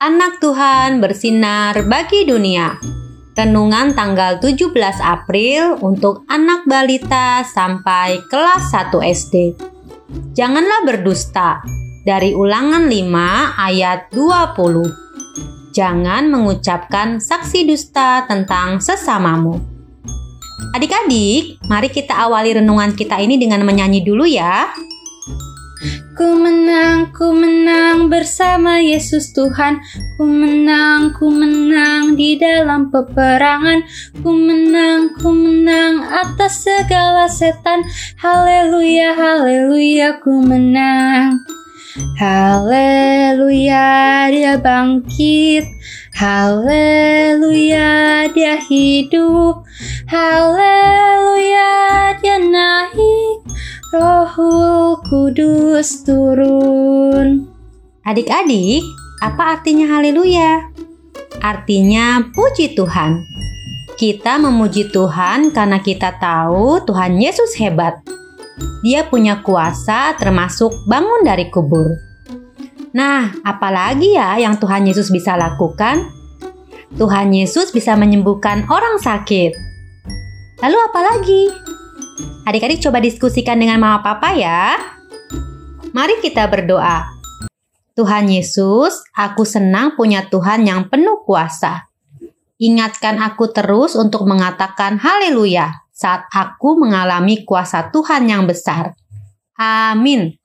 Anak Tuhan bersinar bagi dunia. Renungan tanggal 17 April untuk anak balita sampai kelas 1 SD Janganlah berdusta. Dari ulangan 5 ayat 20 Jangan mengucapkan saksi dusta tentang sesamamu. Adik-adik, mari kita awali renungan kita ini dengan menyanyi dulu ya. Ku menang, ku bersama Yesus Tuhan. Ku menang, ku menang di dalam peperangan. Ku menang, ku menang atas segala setan. Haleluya, haleluya, ku menang. Haleluya, dia bangkit. Haleluya, dia hidup. Haleluya, dia naik. Rohul Kudus turun. Adik-adik, apa artinya haleluya? Artinya puji Tuhan. Kita memuji Tuhan karena kita tahu Tuhan Yesus hebat. Dia punya kuasa termasuk bangun dari kubur. Nah, apalagi ya yang Tuhan Yesus bisa lakukan? Tuhan Yesus bisa menyembuhkan orang sakit. Lalu apalagi? Adik-adik coba diskusikan dengan mama papa ya. Mari kita berdoa. Tuhan Yesus, aku senang punya Tuhan yang penuh kuasa. Ingatkan aku terus untuk mengatakan haleluya saat aku mengalami kuasa Tuhan yang besar. Amin.